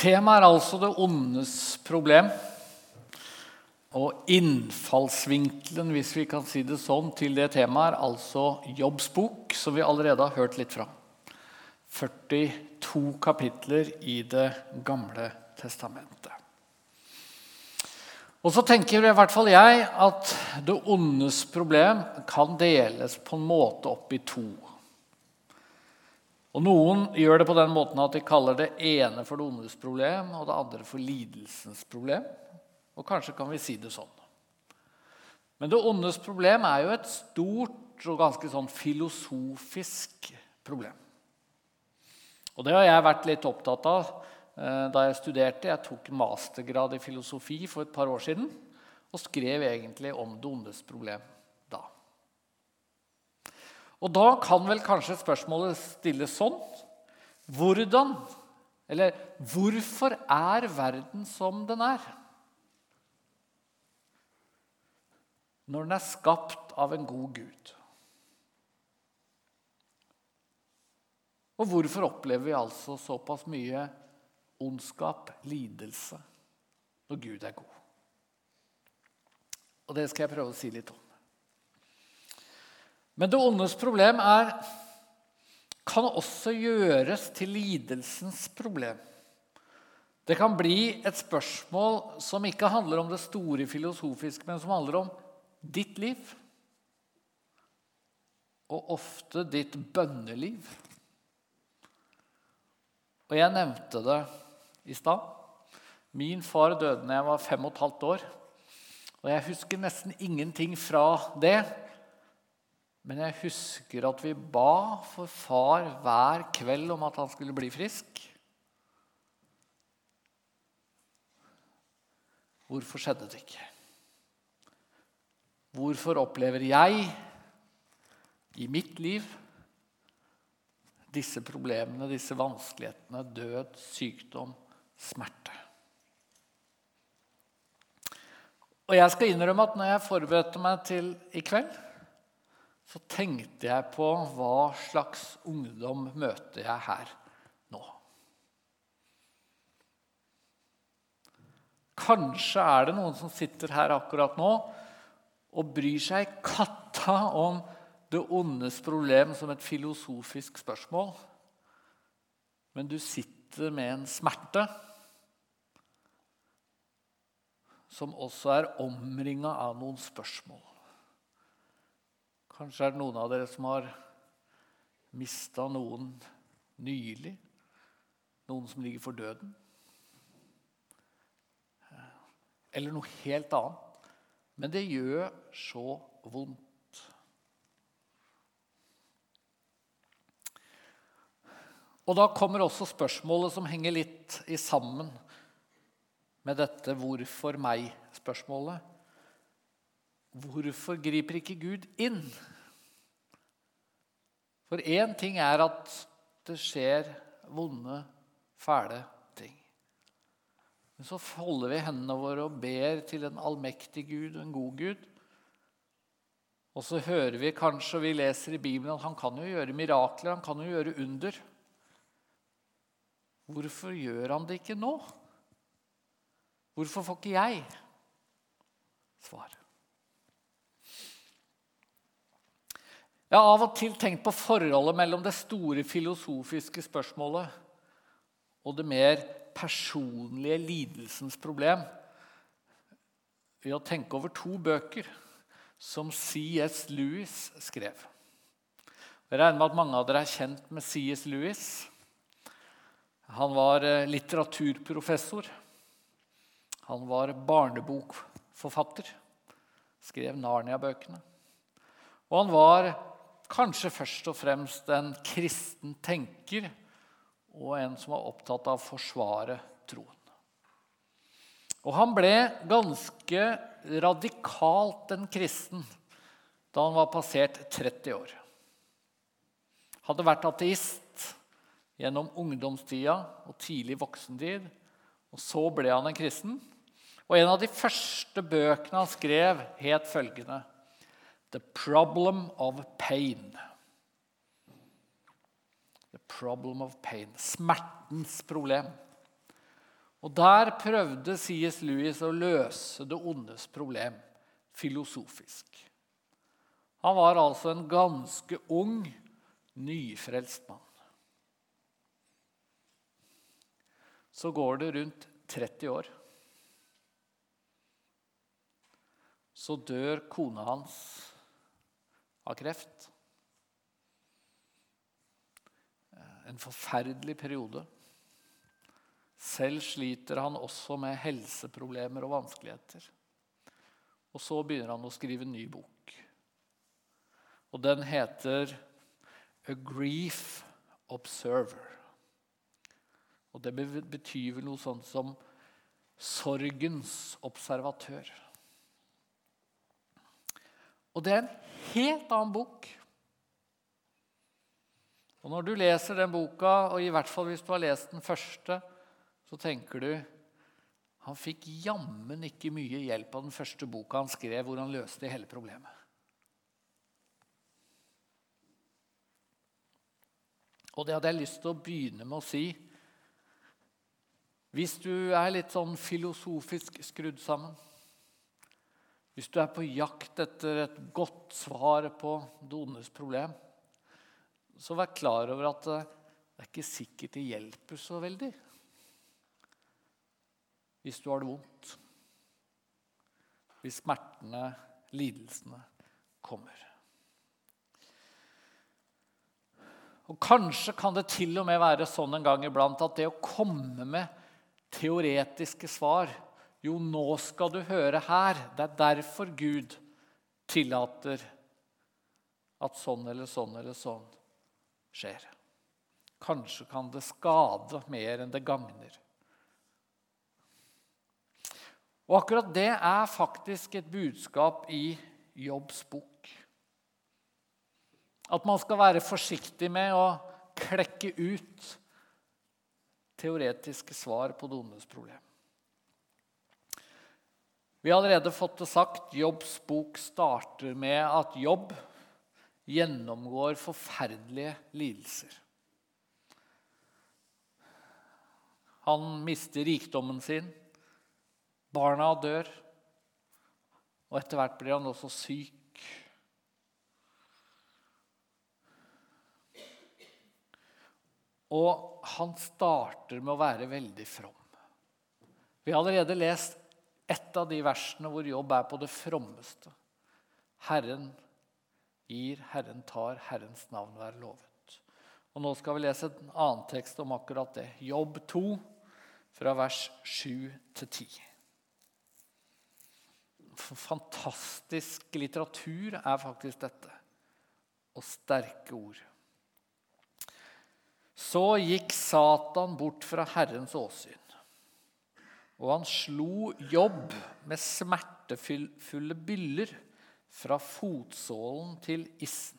Temaet er altså det ondes problem. Og innfallsvinkelen hvis vi kan si det sånn, til det temaet er altså Jobbs bok, som vi allerede har hørt litt fra. 42 kapitler i Det gamle testamentet. Og så tenker i hvert fall jeg at det ondes problem kan deles på en måte opp i to. Og Noen gjør det på den måten at de kaller det ene for det ondes problem og det andre for lidelsens problem. Og kanskje kan vi si det sånn. Men det ondes problem er jo et stort og ganske sånn filosofisk problem. Og det har jeg vært litt opptatt av eh, da jeg studerte. Jeg tok mastergrad i filosofi for et par år siden og skrev egentlig om det ondes problem og da kan vel kanskje spørsmålet stilles sånn Hvordan, eller hvorfor er verden som den er? Når den er skapt av en god Gud. Og hvorfor opplever vi altså såpass mye ondskap, lidelse, når Gud er god? Og det skal jeg prøve å si litt om. Men det ondes problem er, kan også gjøres til lidelsens problem. Det kan bli et spørsmål som ikke handler om det store filosofiske, men som handler om ditt liv. Og ofte ditt bønneliv. Og jeg nevnte det i stad. Min far døde da jeg var fem og et halvt år. Og jeg husker nesten ingenting fra det. Men jeg husker at vi ba for far hver kveld om at han skulle bli frisk. Hvorfor skjedde det ikke? Hvorfor opplever jeg i mitt liv disse problemene, disse vanskelighetene, død, sykdom, smerte? Og jeg skal innrømme at når jeg forberedte meg til i kveld, så tenkte jeg på hva slags ungdom møter jeg her nå. Kanskje er det noen som sitter her akkurat nå og bryr seg katta om det ondes problem som et filosofisk spørsmål. Men du sitter med en smerte som også er omringa av noen spørsmål. Kanskje er det noen av dere som har mista noen nylig. Noen som ligger for døden. Eller noe helt annet. Men det gjør så vondt. Og da kommer også spørsmålet som henger litt i sammen med dette 'hvorfor meg?'-spørsmålet. Hvorfor griper ikke Gud inn? For én ting er at det skjer vonde, fæle ting. Men så folder vi hendene våre og ber til en allmektig Gud og en god Gud. Og så hører vi kanskje, og vi leser i Bibelen, at han kan jo gjøre mirakler, han kan jo gjøre under. Hvorfor gjør han det ikke nå? Hvorfor får ikke jeg svar? Jeg har av og til tenkt på forholdet mellom det store filosofiske spørsmålet og det mer personlige lidelsens problem ved å tenke over to bøker som C.S. Lewis skrev. Jeg regner med at mange av dere er kjent med C.S. Lewis. Han var eh, litteraturprofessor. Han var barnebokforfatter. Skrev Narnia-bøkene. Og han var kanskje først og fremst en kristen tenker og en som var opptatt av å forsvare troen. Og han ble ganske radikalt en kristen da han var passert 30 år. Hadde vært ateist gjennom ungdomstida og tidlig voksentid. Og så ble han en kristen. Og en av de første bøkene han skrev, het følgende The problem of pain. The problem of pain. Smertens problem. Og der prøvde C.S. Lewis å løse det ondes problem filosofisk. Han var altså en ganske ung, nyfrelst mann. Så går det rundt 30 år. Så dør kona hans av kreft. En forferdelig periode. Selv sliter han også med helseproblemer og vanskeligheter. Og så begynner han å skrive en ny bok. Og den heter A Grief Observer. Og det betyr vel noe sånt som sorgens observatør. Og det er en helt annen bok. Og Når du leser den boka, og i hvert fall hvis du har lest den første, så tenker du han fikk jammen ikke mye hjelp av den første boka han skrev, hvor han løste hele problemet. Og det hadde jeg lyst til å begynne med å si. Hvis du er litt sånn filosofisk skrudd sammen, hvis du er på jakt etter et godt svar på det ondes problem, så vær klar over at det er ikke sikkert det hjelper så veldig hvis du har det vondt. Hvis smertene, lidelsene, kommer. Og Kanskje kan det til og med være sånn en gang iblant at det å komme med teoretiske svar Jo, nå skal du høre her. Det er derfor Gud tillater at sånn eller sånn eller sånn skjer. Kanskje kan det skade mer enn det gagner. Og akkurat det er faktisk et budskap i Jobbs bok. At man skal være forsiktig med å klekke ut teoretiske svar på det ondes problem. Vi har allerede fått det sagt. Jobbs bok starter med at Jobb gjennomgår forferdelige lidelser. Han mister rikdommen sin. Barna dør. Og etter hvert blir han også syk. Og han starter med å være veldig from. Vi har allerede lest ett av de versene hvor Jobb er på det frommeste. Herren gir, Herren tar, Herrens navn være lovet. Og Nå skal vi lese en annen tekst om akkurat det. Jobb 2, fra vers 7 til 10. Fantastisk litteratur er faktisk dette. Og sterke ord. Så gikk Satan bort fra Herrens åsyn. Og han slo Jobb med smertefulle byller fra fotsålen til issen.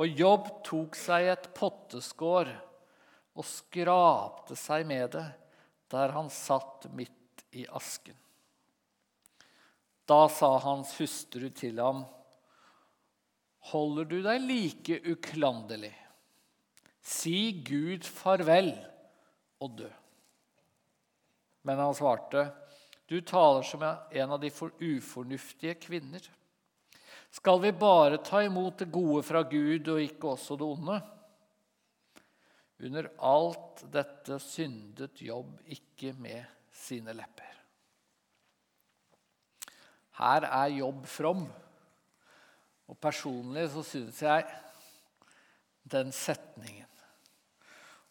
Og Jobb tok seg et potteskår og skrapte seg med det der han satt midt i asken. Da sa hans hustru til ham, 'Holder du deg like uklanderlig? Si Gud farvel og dø.' Men han svarte, 'Du taler som en av de ufornuftige kvinner.' Skal vi bare ta imot det gode fra Gud og ikke også det onde? Under alt dette syndet Jobb ikke med sine lepper. Her er Jobb from. Og personlig så syns jeg den setningen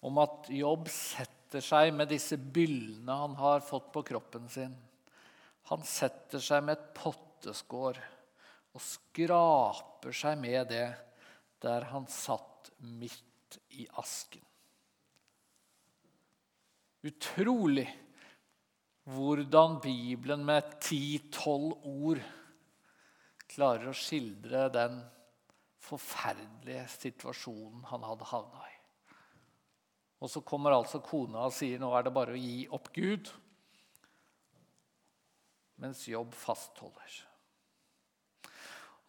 om at Jobb setter seg med disse byllene han har fått på kroppen sin Han setter seg med et potteskår og skraper seg med det der han satt midt i asken. Utrolig hvordan Bibelen med ti-tolv ord klarer å skildre den forferdelige situasjonen han hadde havna i. Og så kommer altså kona og sier nå er det bare å gi opp Gud, mens jobb fastholder.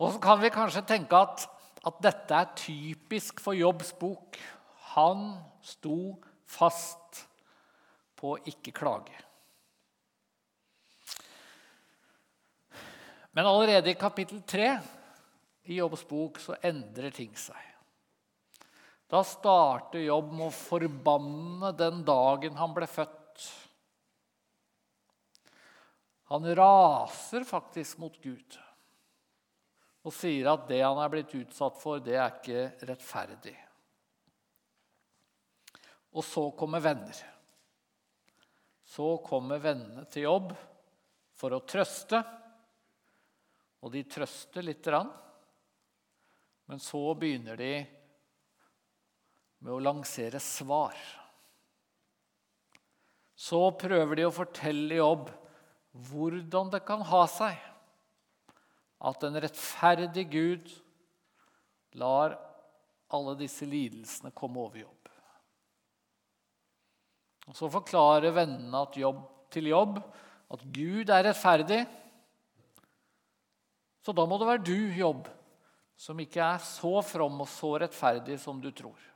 Og så kan vi kanskje tenke at, at dette er typisk for Jobbs bok. Han sto fast på å ikke klage. Men allerede i kapittel 3 i Jobbs bok så endrer ting seg. Da starter Jobb med å forbanne den dagen han ble født. Han raser faktisk mot Gud og sier at det han er blitt utsatt for, det er ikke rettferdig. Og så kommer venner. Så kommer vennene til jobb for å trøste. Og de trøster lite grann. Men så begynner de med å lansere svar. Så prøver de å fortelle jobb hvordan det kan ha seg at en rettferdig Gud lar alle disse lidelsene komme over jobb. Og Så forklarer vennene jobb, til jobb at Gud er rettferdig. Så da må det være du, jobb, som ikke er så from og så rettferdig som du tror.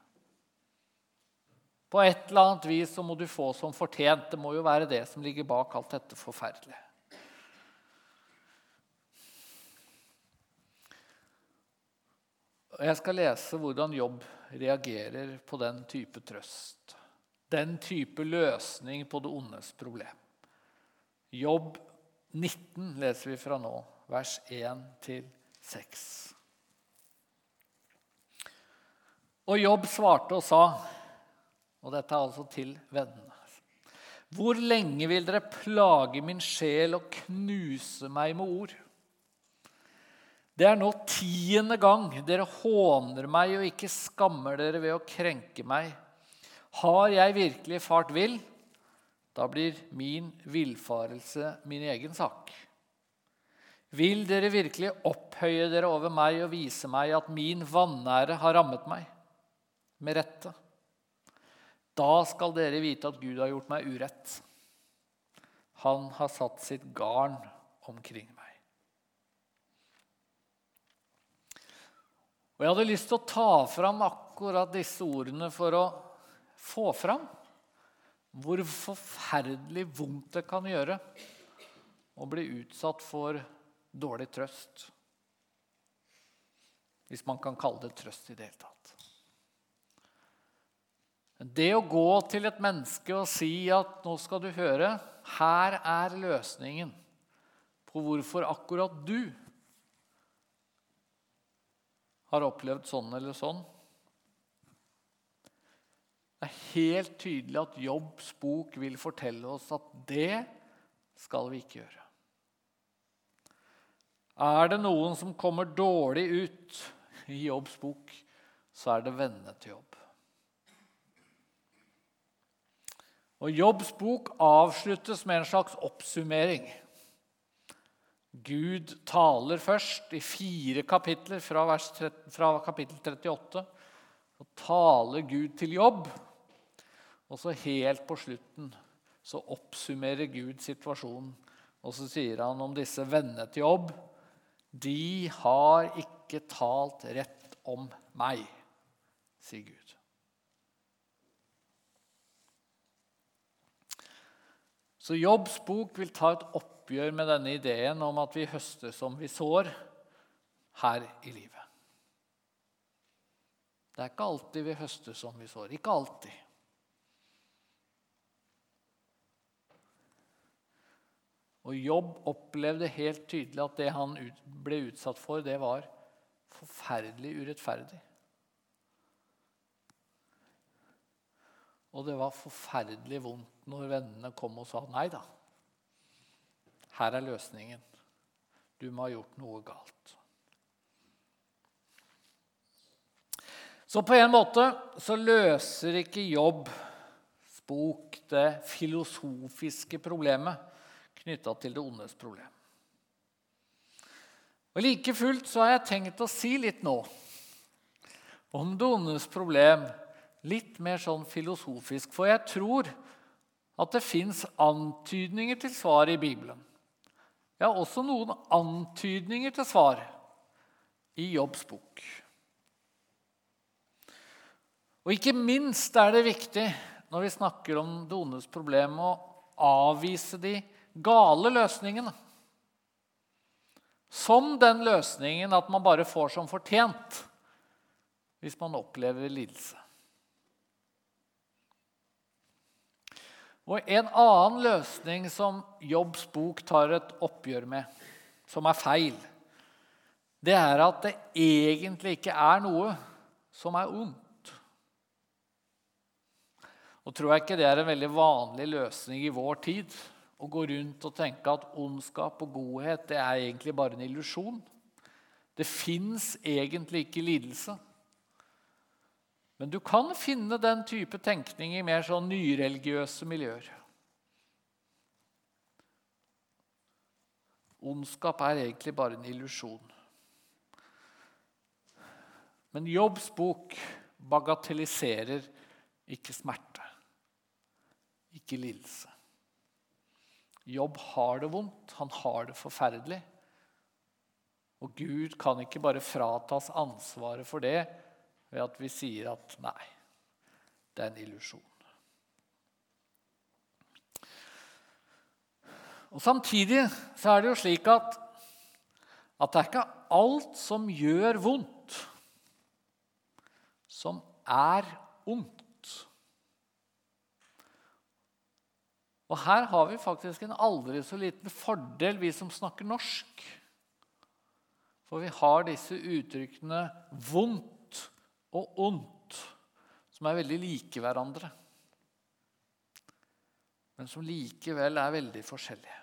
På et eller annet vis så må du få som fortjent. Det må jo være det som ligger bak alt dette forferdelige. Jeg skal lese hvordan Jobb reagerer på den type trøst. Den type løsning på det ondes problem. Jobb 19 leser vi fra nå, vers 1-6. Og Jobb svarte og sa, og dette er altså til vennene Hvor lenge vil dere plage min sjel og knuse meg med ord? Det er nå tiende gang dere håner meg og ikke skammer dere ved å krenke meg. Har jeg virkelig fart vill, da blir min villfarelse min egen sak. Vil dere virkelig opphøye dere over meg og vise meg at min vanære har rammet meg? Med rette. Da skal dere vite at Gud har gjort meg urett. Han har satt sitt garn omkring meg. Og Jeg hadde lyst til å ta fram akkurat disse ordene for å få fram hvor forferdelig vondt det kan gjøre å bli utsatt for dårlig trøst. Hvis man kan kalle det trøst i det hele tatt. Det å gå til et menneske og si at 'nå skal du høre, her er løsningen på hvorfor akkurat du' har opplevd sånn eller sånn. Det er helt tydelig at Jobbs bok vil fortelle oss at det skal vi ikke gjøre. Er det noen som kommer dårlig ut i Jobbs bok, så er det vennene til Jobb. Og Jobbs bok avsluttes med en slags oppsummering. Gud taler først i fire kapitler, fra, 13, fra kapittel 38. Så taler Gud til jobb. Og så helt på slutten så oppsummerer Gud situasjonen. Og så sier han om disse vennene til jobb De har ikke talt rett om meg, sier Gud. Så Jobbs bok vil ta et oppgjør med denne ideen om at vi høster som vi sår her i livet. Det er ikke alltid vi høster som vi sår. Ikke alltid. Og Jobb opplevde helt tydelig at det han ble utsatt for, det var forferdelig urettferdig. Og det var forferdelig vondt når vennene kom og sa nei da. Her er løsningen. Du må ha gjort noe galt. Så på en måte så løser ikke Jobbs bok det filosofiske problemet knytta til det ondes problem. Og Like fullt så har jeg tenkt å si litt nå om det ondes problem, litt mer sånn filosofisk. For jeg tror at det fins antydninger til svar i Bibelen. Har også noen antydninger til svar i Jobbs bok. Og ikke minst er det viktig når vi snakker om det ondes problem, å avvise de gale løsningene. Som den løsningen at man bare får som fortjent hvis man opplever lidelse. Og En annen løsning som Jobbs bok tar et oppgjør med, som er feil, det er at det egentlig ikke er noe som er ondt. Og tror jeg ikke det er en veldig vanlig løsning i vår tid å gå rundt og tenke at ondskap og godhet det er egentlig bare en illusjon. Det fins egentlig ikke lidelse. Men du kan finne den type tenkning i mer sånn nyreligiøse miljøer. Ondskap er egentlig bare en illusjon. Men Jobbs bok bagatelliserer ikke smerte, ikke lidelse. Jobb har det vondt, han har det forferdelig. Og Gud kan ikke bare fratas ansvaret for det ved at vi sier at nei, det er en illusjon. Og Samtidig så er det jo slik at, at det er ikke alt som gjør vondt, som er ondt. Og her har vi faktisk en aldri så liten fordel, vi som snakker norsk. For vi har disse uttrykkene 'vondt' og ondt som er veldig like hverandre, men som likevel er veldig forskjellige.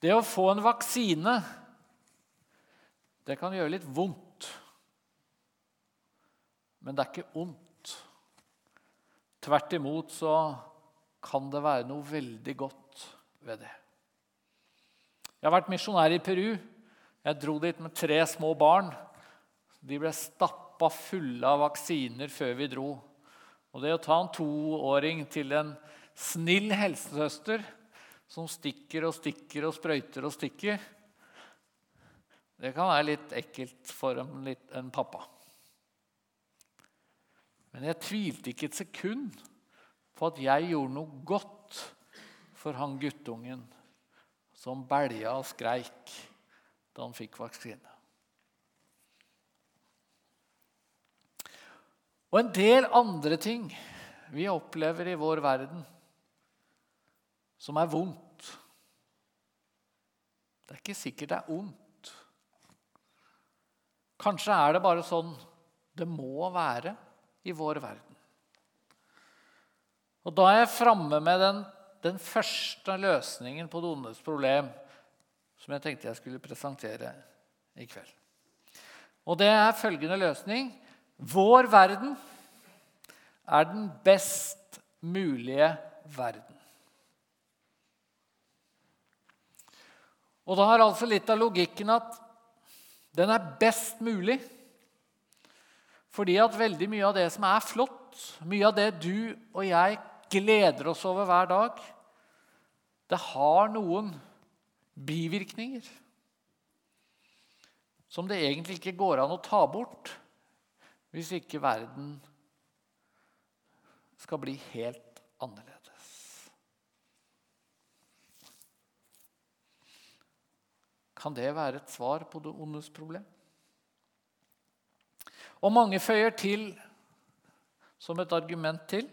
Det å få en vaksine, det kan gjøre litt vondt. Men det er ikke ondt. Tvert imot så kan det være noe veldig godt ved det. Jeg har vært misjonær i Peru. Jeg dro dit med tre små barn. De ble stappa fulle av vaksiner før vi dro. Og det å ta en toåring til en snill helsesøster som stikker og stikker og sprøyter og stikker, det kan være litt ekkelt for en, en pappa. Men jeg tvilte ikke et sekund på at jeg gjorde noe godt for han guttungen som belja og skreik da han fikk vaksine. Og en del andre ting vi opplever i vår verden som er vondt. Det er ikke sikkert det er ondt. Kanskje er det bare sånn det må være i vår verden. Og da er jeg framme med den, den første løsningen på det ondes problem som jeg tenkte jeg skulle presentere i kveld. Og det er følgende løsning vår verden er den best mulige verden. Og da har altså litt av logikken at den er best mulig. Fordi at veldig mye av det som er flott, mye av det du og jeg gleder oss over hver dag, det har noen bivirkninger som det egentlig ikke går an å ta bort hvis ikke verden skal bli helt annerledes. Kan det være et svar på det ondes problem? Og mange føyer til, som et argument til,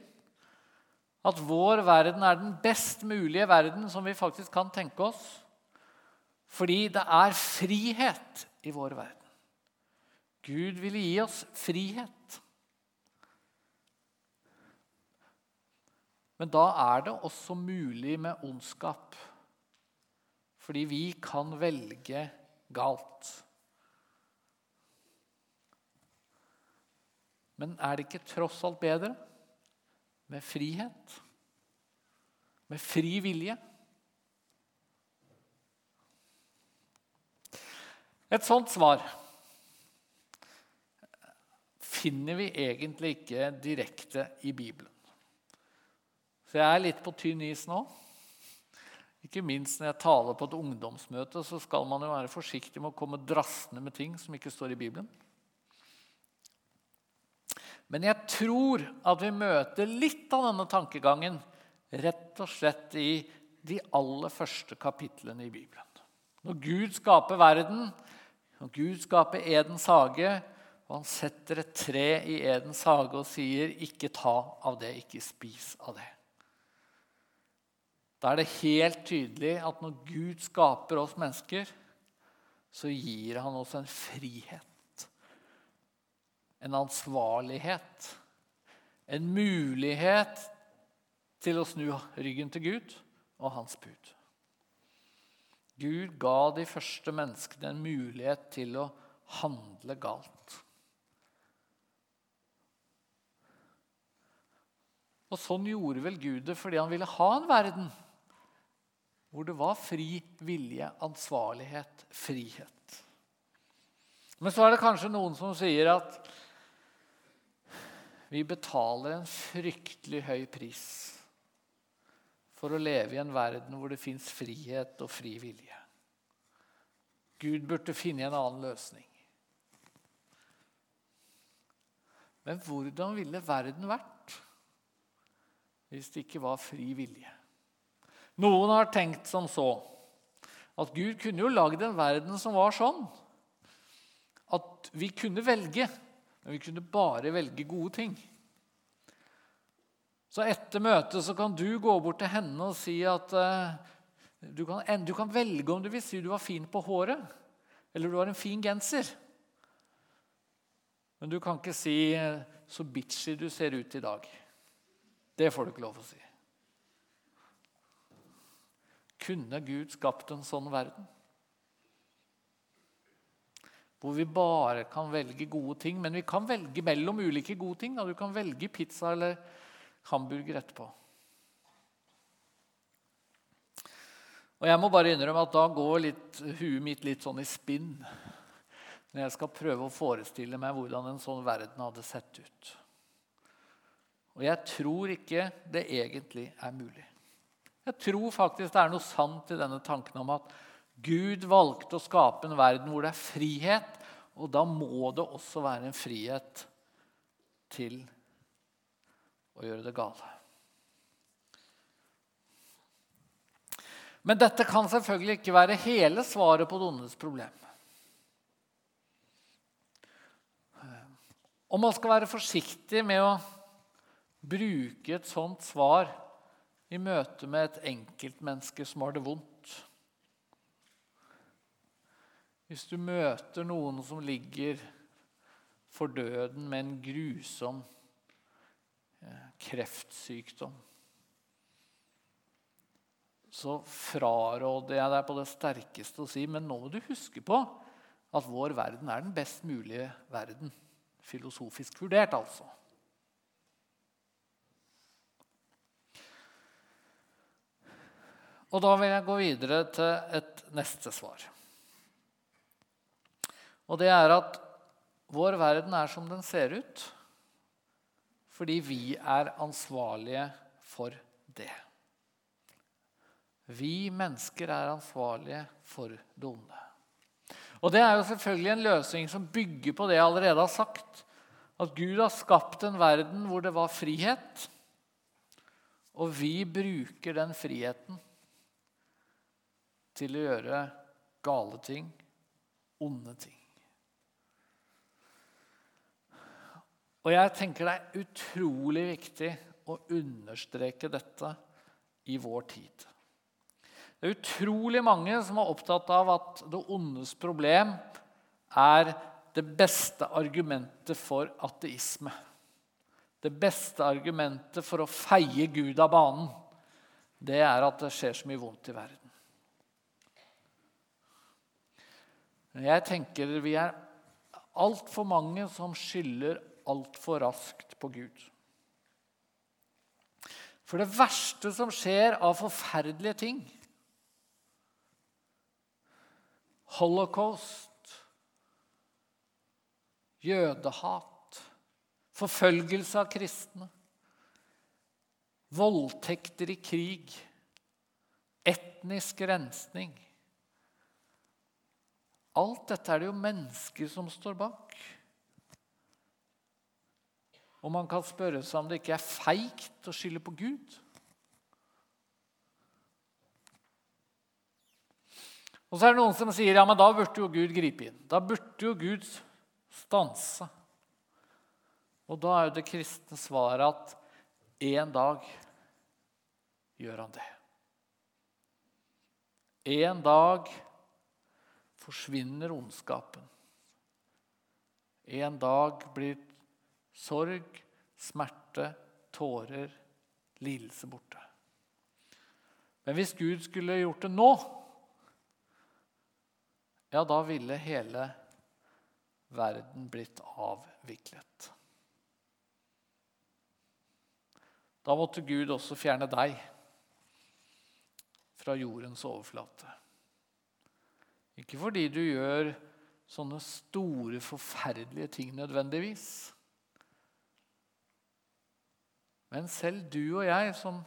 at vår verden er den best mulige verden som vi faktisk kan tenke oss. Fordi det er frihet i vår verden. Gud ville gi oss frihet. Men da er det også mulig med ondskap. Fordi vi kan velge galt. Men er det ikke tross alt bedre med frihet? Med fri vilje? Et sånt svar finner vi egentlig ikke direkte i Bibelen. Så jeg er litt på tynn is nå. Ikke minst når jeg taler på et ungdomsmøte, så skal man jo være forsiktig med å komme drassende med ting som ikke står i Bibelen. Men jeg tror at vi møter litt av denne tankegangen rett og slett i de aller første kapitlene i Bibelen. Når Gud skaper verden, når Gud skaper Edens hage, og han setter et tre i Edens hage og sier, 'Ikke ta av det, ikke spis av det'. Da er det helt tydelig at når Gud skaper oss mennesker, så gir han oss en frihet. En ansvarlighet. En mulighet til å snu ryggen til Gud og hans bud. Gud ga de første menneskene en mulighet til å handle galt. Og sånn gjorde vel Gud det fordi han ville ha en verden hvor det var fri vilje, ansvarlighet, frihet. Men så er det kanskje noen som sier at vi betaler en fryktelig høy pris for å leve i en verden hvor det fins frihet og fri vilje. Gud burde finne en annen løsning. Men hvordan ville verden vært hvis det ikke var fri vilje? Noen har tenkt som så at Gud kunne jo lagd en verden som var sånn at vi kunne velge, men vi kunne bare velge gode ting. Så etter møtet så kan du gå bort til henne og si at uh, du, kan, du kan velge om du vil si du var fin på håret, eller du har en fin genser. Men du kan ikke si uh, 'så bitchy du ser ut i dag'. Det får du ikke lov å si. Kunne Gud skapt en sånn verden? Hvor vi bare kan velge gode ting. Men vi kan velge mellom ulike gode ting. Da. Du kan velge pizza eller hamburger etterpå. Og jeg må bare innrømme at da går litt, huet mitt litt sånn i spinn når jeg skal prøve å forestille meg hvordan en sånn verden hadde sett ut. Og jeg tror ikke det egentlig er mulig. Jeg tror faktisk det er noe sant i denne tanken om at Gud valgte å skape en verden hvor det er frihet, og da må det også være en frihet til å gjøre det gale. Men dette kan selvfølgelig ikke være hele svaret på det ondes problem. Og man skal være forsiktig med å bruke et sånt svar i møte med et enkeltmenneske som har det vondt. Hvis du møter noen som ligger for døden med en grusom kreftsykdom, så fraråder jeg deg på det sterkeste å si men nå må du huske på at vår verden er den best mulige verden. Filosofisk vurdert, altså. Og da vil jeg gå videre til et neste svar. Og det er at vår verden er som den ser ut fordi vi er ansvarlige for det. Vi mennesker er ansvarlige for det onde. Og Det er jo selvfølgelig en løsning som bygger på det jeg allerede har sagt. At Gud har skapt en verden hvor det var frihet. Og vi bruker den friheten til å gjøre gale ting, onde ting. Og jeg tenker det er utrolig viktig å understreke dette i vår tid. Det er utrolig mange som er opptatt av at det ondes problem er det beste argumentet for ateisme. Det beste argumentet for å feie Gud av banen, det er at det skjer så mye vondt i verden. Jeg tenker vi er altfor mange som skylder altfor raskt på Gud. For det verste som skjer av forferdelige ting Holocaust, jødehat, forfølgelse av kristne, voldtekter i krig, etnisk rensning Alt dette er det jo mennesker som står bak. Og man kan spørre seg om det ikke er feigt å skylde på Gud. Og så er det noen som sier ja, men da burde jo Gud gripe inn. Da burde jo Gud stanse. Og da er jo det kristne svaret at en dag gjør han det. En dag forsvinner ondskapen. En dag blir sorg, smerte, tårer, lidelse borte. Men hvis Gud skulle gjort det nå, ja, da ville hele verden blitt avviklet. Da måtte Gud også fjerne deg fra jordens overflate. Ikke fordi du gjør sånne store, forferdelige ting nødvendigvis. Men selv du og jeg, som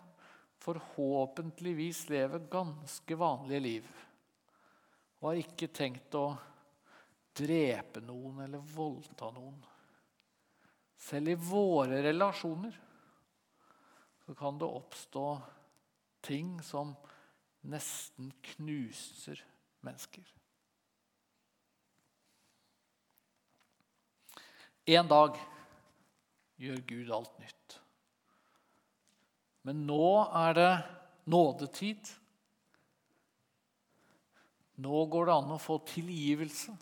forhåpentligvis lever ganske vanlige liv, og har ikke tenkt å drepe noen eller voldta noen Selv i våre relasjoner så kan det oppstå ting som nesten knuser mennesker. En dag gjør Gud alt nytt. Men nå er det nådetid. Nå går det an å få tilgivelse.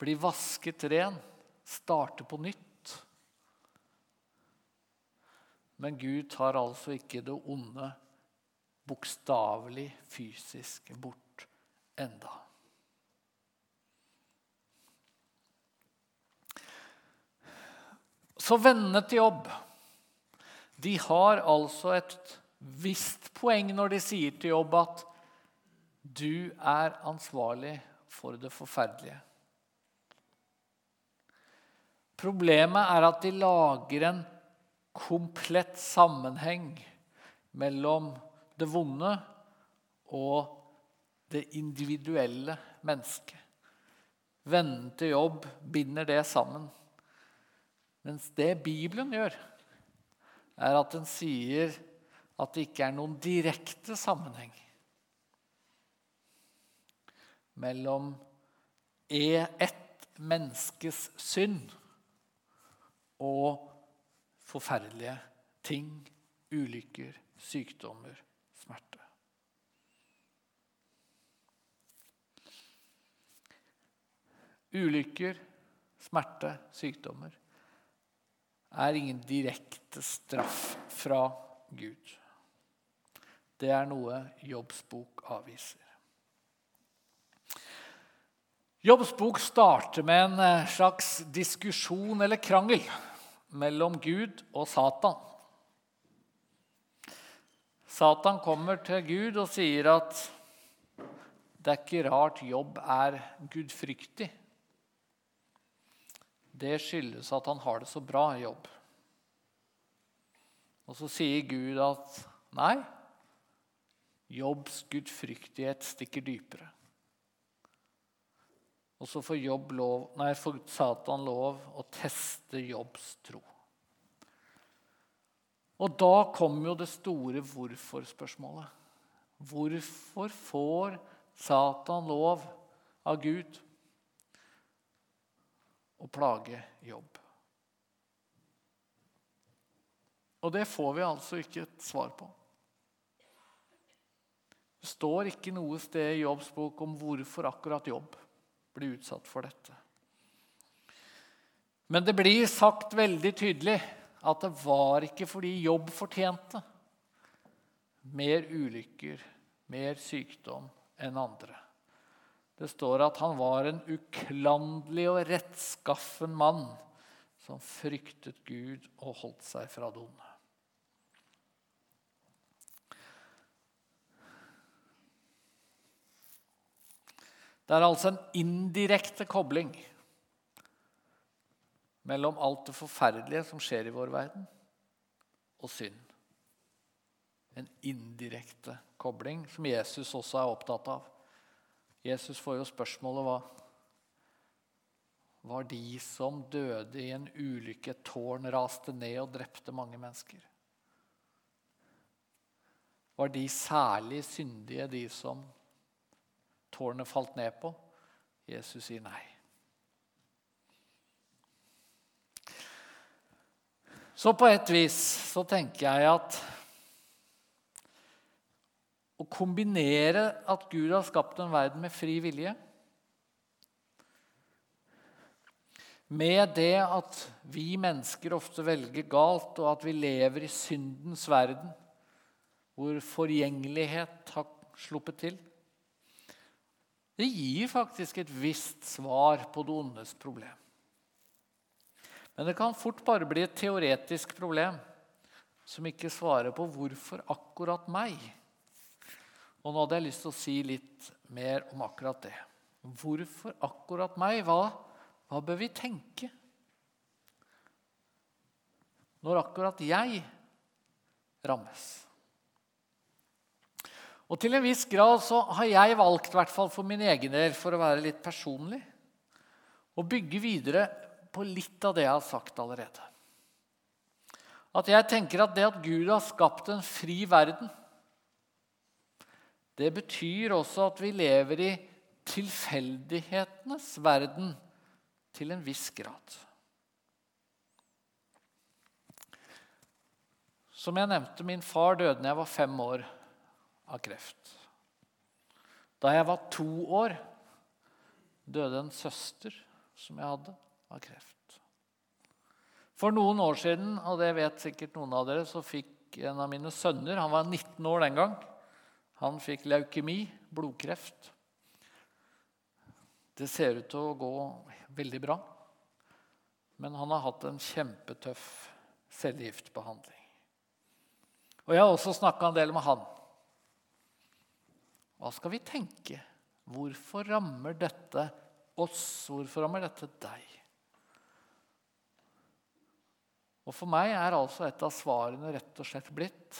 Bli vasket ren. Starte på nytt. Men Gud tar altså ikke det onde bokstavelig fysisk bort enda. Så vennene til jobb de har altså et visst poeng når de sier til jobb at du er ansvarlig for det forferdelige. Problemet er at de lager en komplett sammenheng mellom det vonde og det individuelle mennesket. Vennen til jobb binder det sammen. Mens det Bibelen gjør, er at den sier at det ikke er noen direkte sammenheng mellom ett menneskes synd og forferdelige ting, ulykker, sykdommer, smerte. Ulykker, smerte, sykdommer er ingen direkte straff fra Gud. Det er noe Jobbs bok avviser. Jobbs bok starter med en eh, slags diskusjon eller krangel mellom Gud og Satan. Satan kommer til Gud og sier at det er ikke rart jobb er gudfryktig. Det skyldes at han har det så bra i jobb. Og så sier Gud at nei, Jobbs gudfryktighet stikker dypere. Og så får, lov, nei, får Satan lov å teste Jobbs tro. Og da kommer jo det store hvorfor-spørsmålet. Hvorfor får Satan lov av Gud å plage jobb? Og det får vi altså ikke et svar på. Det står ikke noe sted i Jobbs bok om hvorfor akkurat jobb blir utsatt for dette. Men det blir sagt veldig tydelig at det var ikke fordi jobb fortjente mer ulykker, mer sykdom enn andre. Det står at han var en uklanderlig og rettskaffen mann som fryktet Gud og holdt seg fra onde. Det er altså en indirekte kobling mellom alt det forferdelige som skjer i vår verden, og synd. En indirekte kobling som Jesus også er opptatt av. Jesus får jo spørsmålet hva, var de som døde i en ulykke. Tårn raste ned og drepte mange mennesker. Var de særlig syndige, de som tårnet falt ned på? Jesus sier nei. Så på et vis så tenker jeg at å kombinere at Gud har skapt en verden med fri vilje, med det at vi mennesker ofte velger galt, og at vi lever i syndens verden, hvor forgjengelighet har sluppet til Det gir faktisk et visst svar på det ondes problem. Men det kan fort bare bli et teoretisk problem som ikke svarer på 'hvorfor akkurat meg'? Og nå hadde jeg lyst til å si litt mer om akkurat det. Hvorfor akkurat meg? Hva, hva bør vi tenke? Når akkurat jeg rammes. Og til en viss grad så har jeg valgt, i hvert fall for min egen del, for å være litt personlig, å bygge videre på litt av det jeg har sagt allerede. At jeg tenker at det at Gud har skapt en fri verden, det betyr også at vi lever i tilfeldighetenes verden til en viss grad. Som jeg nevnte, min far døde da jeg var fem år av kreft. Da jeg var to år, døde en søster som jeg hadde av kreft. For noen år siden, og det vet sikkert noen av dere, så fikk en av mine sønner Han var 19 år den gang. Han fikk leukemi, blodkreft. Det ser ut til å gå veldig bra. Men han har hatt en kjempetøff cellegiftbehandling. Og jeg har også snakka en del med han. Hva skal vi tenke? Hvorfor rammer dette oss? Hvorfor rammer dette deg? Og For meg er altså et av svarene rett og slett blitt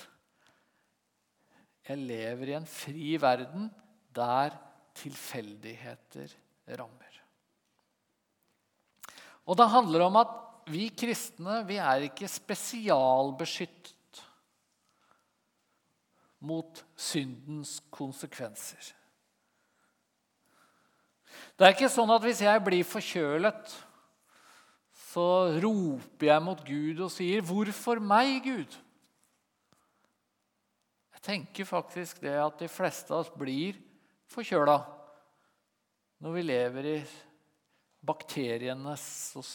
Jeg lever i en fri verden der tilfeldigheter rammer. Og det handler om at vi kristne vi er ikke spesialbeskyttet mot syndens konsekvenser. Det er ikke sånn at hvis jeg blir forkjølet så roper jeg mot Gud og sier, 'Hvorfor meg, Gud?' Tenker faktisk det at de fleste av oss blir forkjøla når vi lever i bakterienes og,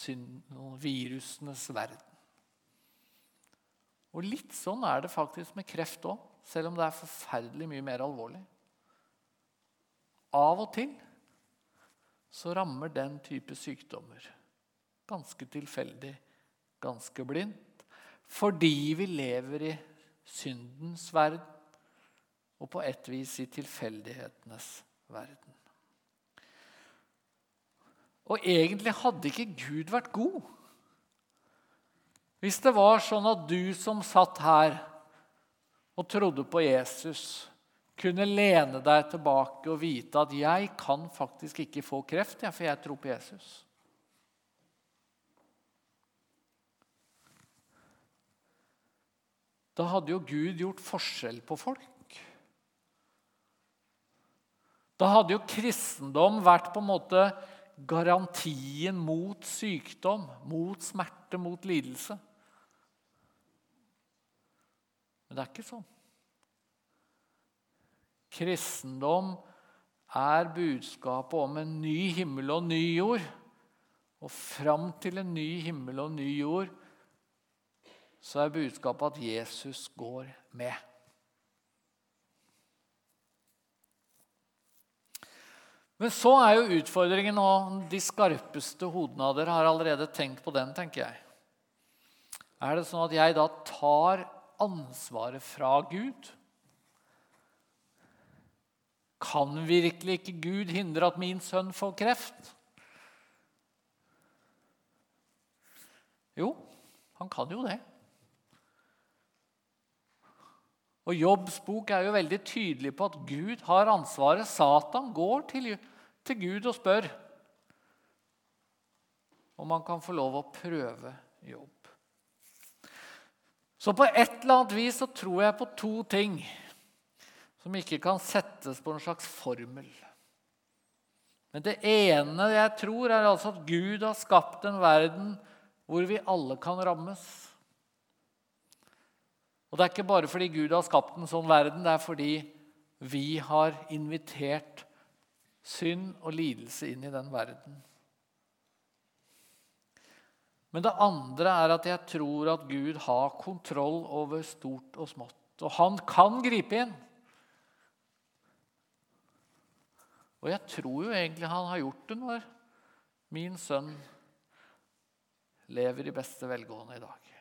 virusenes verden. Og litt sånn er det faktisk med kreft òg, selv om det er forferdelig mye mer alvorlig. Av og til så rammer den type sykdommer ganske tilfeldig, ganske blindt. Fordi vi lever i syndens verden og på et vis i tilfeldighetenes verden. Og egentlig hadde ikke Gud vært god hvis det var sånn at du som satt her og trodde på Jesus, kunne lene deg tilbake og vite at 'jeg kan faktisk ikke få kreft, for jeg tror på Jesus'. Da hadde jo Gud gjort forskjell på folk. Da hadde jo kristendom vært på en måte garantien mot sykdom, mot smerte, mot lidelse. Men det er ikke sånn. Kristendom er budskapet om en ny himmel og ny jord. Og fram til en ny himmel og ny jord så er budskapet at Jesus går med. Men så er jo utfordringen, og de skarpeste hodene av dere har allerede tenkt på den, tenker jeg. Er det sånn at jeg da tar ansvaret fra Gud? Kan virkelig ikke Gud hindre at min sønn får kreft? Jo, han kan jo det. Og Jobbs bok er jo veldig tydelig på at Gud har ansvaret. Satan går til, til Gud og spør. om han kan få lov å prøve jobb. Så på et eller annet vis så tror jeg på to ting som ikke kan settes på en slags formel. Men det ene jeg tror, er altså at Gud har skapt en verden hvor vi alle kan rammes. Og det er ikke bare fordi Gud har skapt en sånn verden, det er fordi vi har invitert synd og lidelse inn i den verden. Men det andre er at jeg tror at Gud har kontroll over stort og smått. Og han kan gripe inn. Og jeg tror jo egentlig han har gjort det når min sønn lever i beste velgående i dag.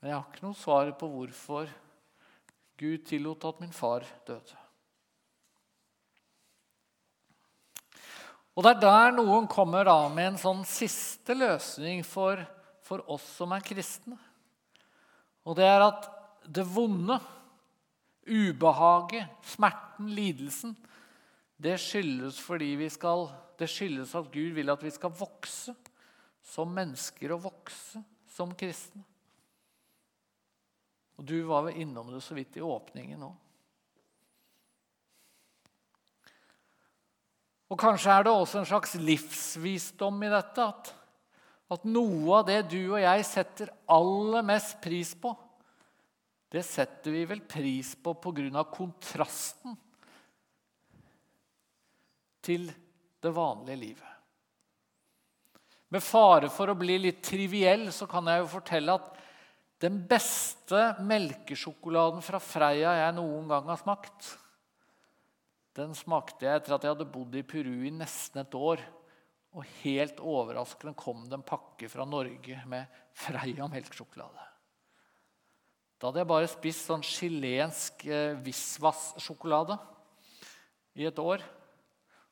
Men jeg har ikke noe svar på hvorfor Gud tillot at min far døde. Og det er der noen kommer da med en sånn siste løsning for, for oss som er kristne. Og det er at det vonde, ubehaget, smerten, lidelsen, det skyldes, skal, det skyldes at Gud vil at vi skal vokse som mennesker og vokse som kristne. Og Du var vel innom det så vidt i åpningen nå. Og Kanskje er det også en slags livsvisdom i dette. At, at noe av det du og jeg setter aller mest pris på, det setter vi vel pris på pga. kontrasten til det vanlige livet. Med fare for å bli litt triviell så kan jeg jo fortelle at den beste melkesjokoladen fra Freia jeg noen gang har smakt, den smakte jeg etter at jeg hadde bodd i Peru i nesten et år. Og helt overraskende kom det en pakke fra Norge med Freia melkesjokolade. Da hadde jeg bare spist sånn chilensk eh, Visvas-sjokolade i et år.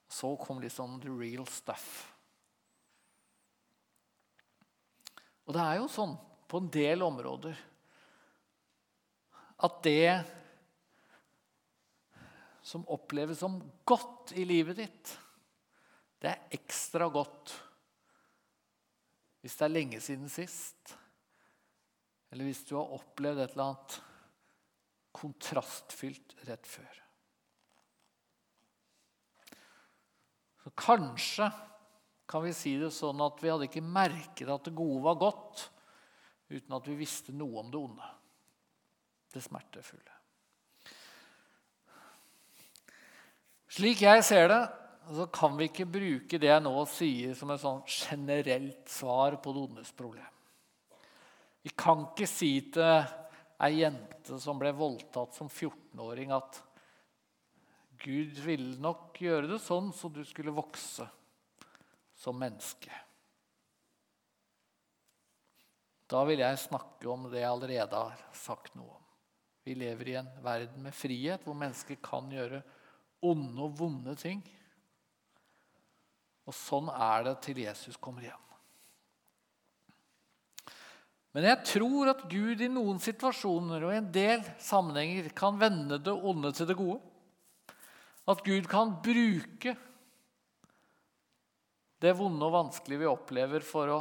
Så kom liksom the real stuff. Og det er jo sånn på en del områder at det som oppleves som godt i livet ditt, det er ekstra godt hvis det er lenge siden sist. Eller hvis du har opplevd et eller annet kontrastfylt rett før. Så kanskje kan vi si det sånn at vi hadde ikke merket at det gode var godt, uten at vi visste noe om det onde. Det smertefulle. Slik jeg ser det, så kan vi ikke bruke det jeg nå sier, som et sånn generelt svar på det ondes problem. Vi kan ikke si til ei jente som ble voldtatt som 14-åring, at Gud ville nok gjøre det sånn så du skulle vokse som menneske. Da vil jeg snakke om det jeg allerede har sagt noe om. Vi lever i en verden med frihet, hvor mennesker kan gjøre onde og vonde ting. Og sånn er det til Jesus kommer igjen. Men jeg tror at Gud i noen situasjoner og i en del sammenhenger kan vende det onde til det gode. At Gud kan bruke det vonde og vanskelige vi opplever, for å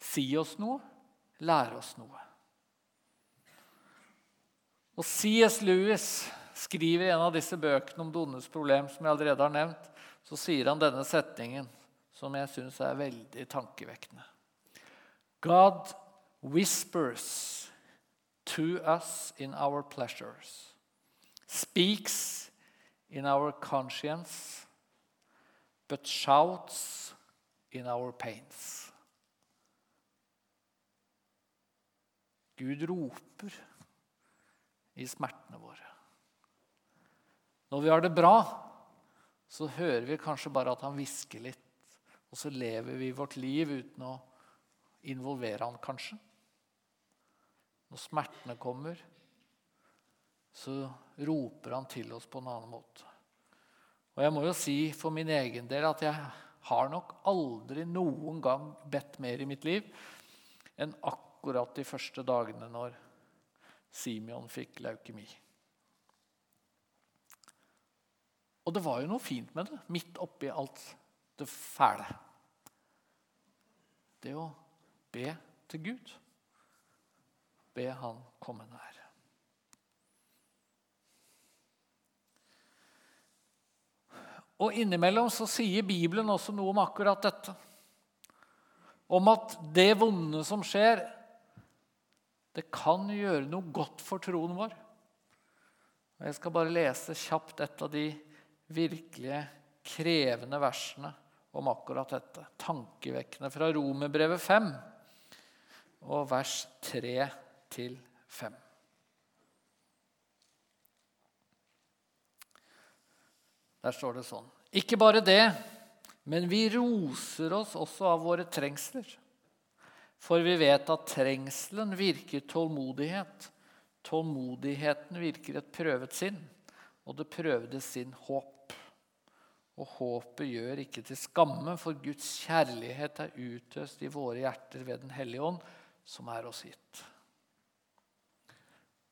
si oss noe, lære oss noe. Og C.S. Lewis skriver i en av disse bøkene om det ondes problem, som jeg allerede har nevnt, så sier han denne setningen, som jeg syns er veldig tankevekkende. God whispers to us in our pleasures, speaks in our conscience, but shouts in our pains. Gud roper i smertene våre. Når vi har det bra, så hører vi kanskje bare at han hvisker litt. Og så lever vi vårt liv uten å involvere han, kanskje. Når smertene kommer, så roper han til oss på en annen måte. Og jeg må jo si for min egen del at jeg har nok aldri noen gang bedt mer i mitt liv enn akkurat de første dagene når Simeon fikk leukemi. Og det var jo noe fint med det, midt oppi alt det fæle. det å be til Gud. Be Han komme nær. Og innimellom så sier Bibelen også noe om akkurat dette. Om at det vonde som skjer, det kan gjøre noe godt for troen vår. Jeg skal bare lese kjapt et av de virkelige krevende versene om akkurat dette. Tankevekkende fra Romerbrevet 5 og vers 3 til 5. Der står det sånn Ikke bare det, men vi roser oss også av våre trengsler. For vi vet at trengselen virker tålmodighet. Tålmodigheten virker et prøvet sinn, og det prøvde sinn håp. Og håpet gjør ikke til skamme, for Guds kjærlighet er utøst i våre hjerter ved Den hellige ånd, som er oss gitt.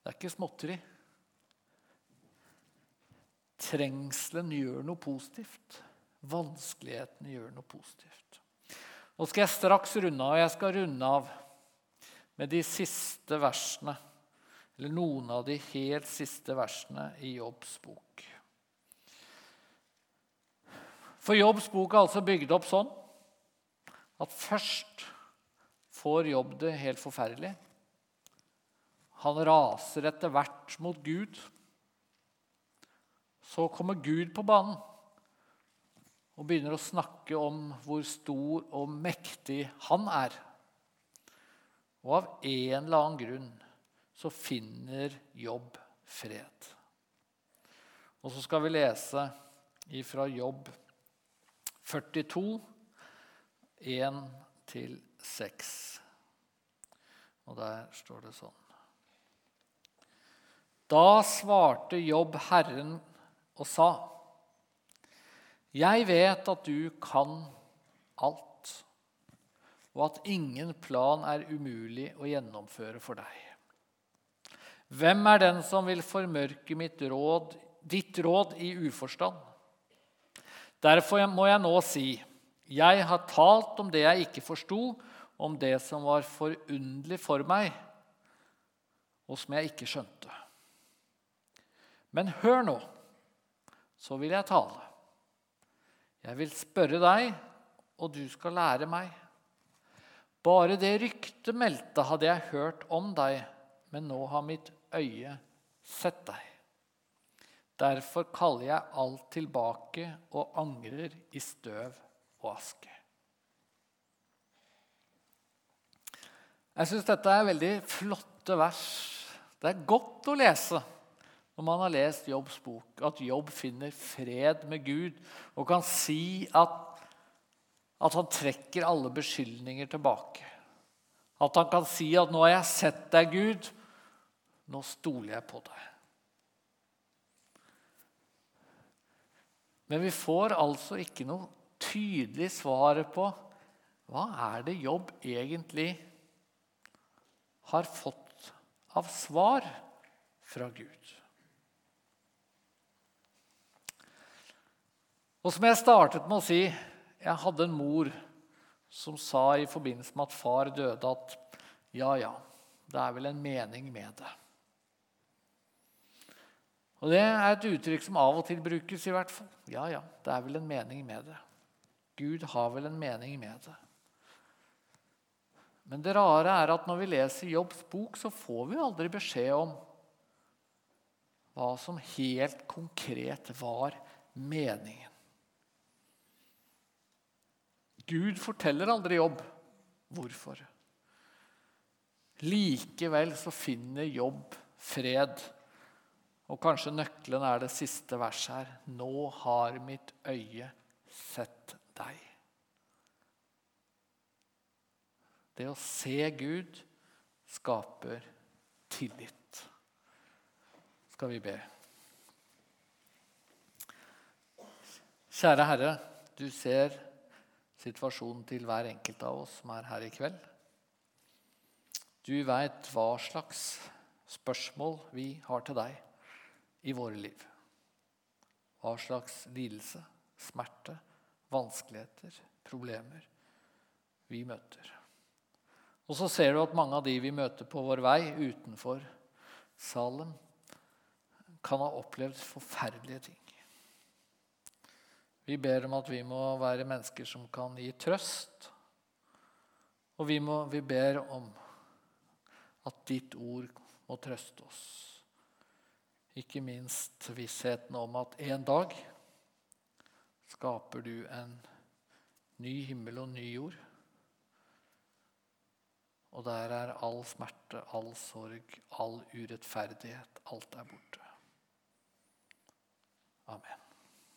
Det er ikke småtteri. Trengselen gjør noe positivt. Vanskeligheten gjør noe positivt. Nå skal jeg straks runde av. og Jeg skal runde av med de siste versene. Eller noen av de helt siste versene i Jobbs bok. For Jobbs bok er altså bygd opp sånn at først får Jobb det helt forferdelig. Han raser etter hvert mot Gud. Så kommer Gud på banen og begynner å snakke om hvor stor og mektig han er. Og av en eller annen grunn så finner Jobb fred. Og så skal vi lese ifra Jobb 42, 1-6. Og der står det sånn. Da svarte Jobb Herren og sa:" Jeg vet at du kan alt, og at ingen plan er umulig å gjennomføre for deg. Hvem er den som vil formørke råd, ditt råd i uforstand? Derfor må jeg nå si, jeg har talt om det jeg ikke forsto, om det som var forunderlig for meg, og som jeg ikke skjønte. Men hør nå så vil jeg tale. Jeg vil spørre deg, og du skal lære meg. Bare det ryktet meldte hadde jeg hørt om deg, men nå har mitt øye sett deg. Derfor kaller jeg alt tilbake og angrer i støv og aske. Jeg syns dette er veldig flotte vers. Det er godt å lese når man har lest Jobbs bok, at Jobb finner fred med Gud og kan si at, at han trekker alle beskyldninger tilbake. At han kan si at 'nå har jeg sett deg, Gud. Nå stoler jeg på deg'. Men vi får altså ikke noe tydelig svar på hva er det Jobb egentlig har fått av svar fra Gud. Og som jeg startet med å si, jeg hadde en mor som sa i forbindelse med at far døde, at ja, ja, det er vel en mening med det. Og Det er et uttrykk som av og til brukes. i hvert fall. Ja, ja, det er vel en mening med det. Gud har vel en mening med det. Men det rare er at når vi leser Jobbs bok, så får vi aldri beskjed om hva som helt konkret var meningen. Gud forteller aldri jobb. Hvorfor? Likevel så finner jobb fred. Og kanskje nøkkelen er det siste verset her. Nå har mitt øye sett deg. Det å se Gud skaper tillit. Skal vi be. Kjære Herre, du ser situasjonen til hver enkelt av oss som er her i kveld. Du veit hva slags spørsmål vi har til deg i våre liv. Hva slags lidelse, smerte, vanskeligheter, problemer vi møter. Og så ser du at mange av de vi møter på vår vei utenfor Salem, kan ha opplevd forferdelige ting. Vi ber om at vi må være mennesker som kan gi trøst. Og vi, må, vi ber om at ditt ord må trøste oss. Ikke minst vissheten om at en dag skaper du en ny himmel og ny jord. Og der er all smerte, all sorg, all urettferdighet. Alt er borte. Amen.